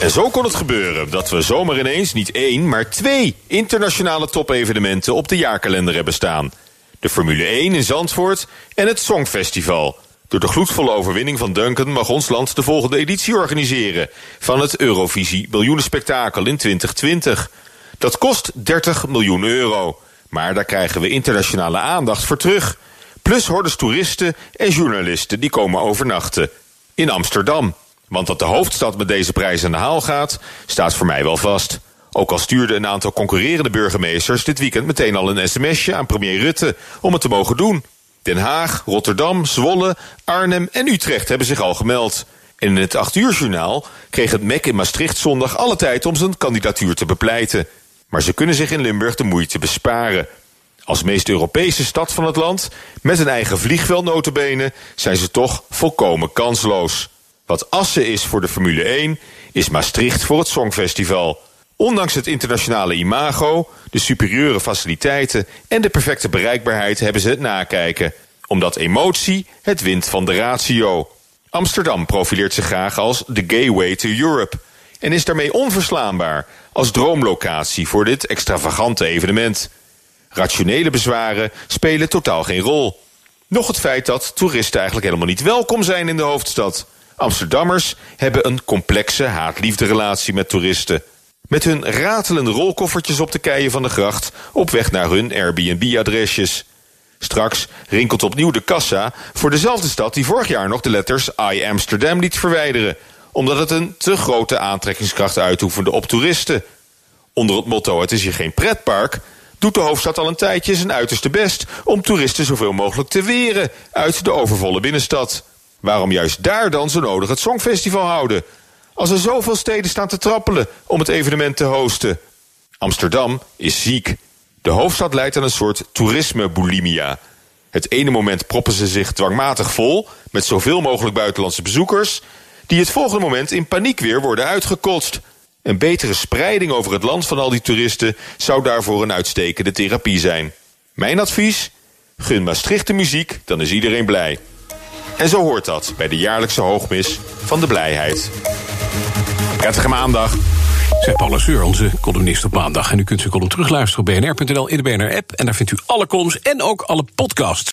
En zo kon het gebeuren dat we zomaar ineens niet één, maar twee internationale topevenementen op de jaarkalender hebben staan. De Formule 1 in Zandvoort en het Songfestival. Door de gloedvolle overwinning van Duncan mag ons land de volgende editie organiseren van het Eurovisie Miljoenenspectakel in 2020. Dat kost 30 miljoen euro. Maar daar krijgen we internationale aandacht voor terug. Plus hordes toeristen en journalisten die komen overnachten. In Amsterdam. Want dat de hoofdstad met deze prijs aan de haal gaat, staat voor mij wel vast. Ook al stuurden een aantal concurrerende burgemeesters dit weekend meteen al een sms'je aan premier Rutte om het te mogen doen. Den Haag, Rotterdam, Zwolle, Arnhem en Utrecht hebben zich al gemeld. En in het 8 uur journaal kreeg het MEC in Maastricht zondag alle tijd om zijn kandidatuur te bepleiten. Maar ze kunnen zich in Limburg de moeite besparen. Als meest Europese stad van het land, met een eigen vliegveld notabene, zijn ze toch volkomen kansloos. Wat Assen is voor de Formule 1, is Maastricht voor het Songfestival. Ondanks het internationale imago, de superieure faciliteiten en de perfecte bereikbaarheid hebben ze het nakijken. Omdat emotie het wint van de ratio. Amsterdam profileert zich graag als the gateway to Europe en is daarmee onverslaanbaar als droomlocatie voor dit extravagante evenement. Rationele bezwaren spelen totaal geen rol. Nog het feit dat toeristen eigenlijk helemaal niet welkom zijn in de hoofdstad. Amsterdammers hebben een complexe haat-liefde relatie met toeristen. Met hun ratelende rolkoffertjes op de keien van de gracht op weg naar hun Airbnb-adresjes. Straks rinkelt opnieuw de kassa voor dezelfde stad die vorig jaar nog de letters I Amsterdam liet verwijderen, omdat het een te grote aantrekkingskracht uitoefende op toeristen. Onder het motto het is hier geen pretpark, doet de hoofdstad al een tijdje zijn uiterste best om toeristen zoveel mogelijk te weren uit de overvolle binnenstad. Waarom juist daar dan zo nodig het Songfestival houden? Als er zoveel steden staan te trappelen om het evenement te hosten. Amsterdam is ziek. De hoofdstad leidt aan een soort toerisme-bulimia. Het ene moment proppen ze zich dwangmatig vol met zoveel mogelijk buitenlandse bezoekers, die het volgende moment in paniek weer worden uitgekotst. Een betere spreiding over het land van al die toeristen zou daarvoor een uitstekende therapie zijn. Mijn advies? Gun Maastricht de muziek, dan is iedereen blij. En zo hoort dat bij de jaarlijkse hoogmis van de blijheid. Prettige maandag. Zij Paul Lasseur, onze columnist op maandag. En u kunt zijn column terugluisteren op bnr.nl in de BNR-app. En daar vindt u alle columns en ook alle podcasts.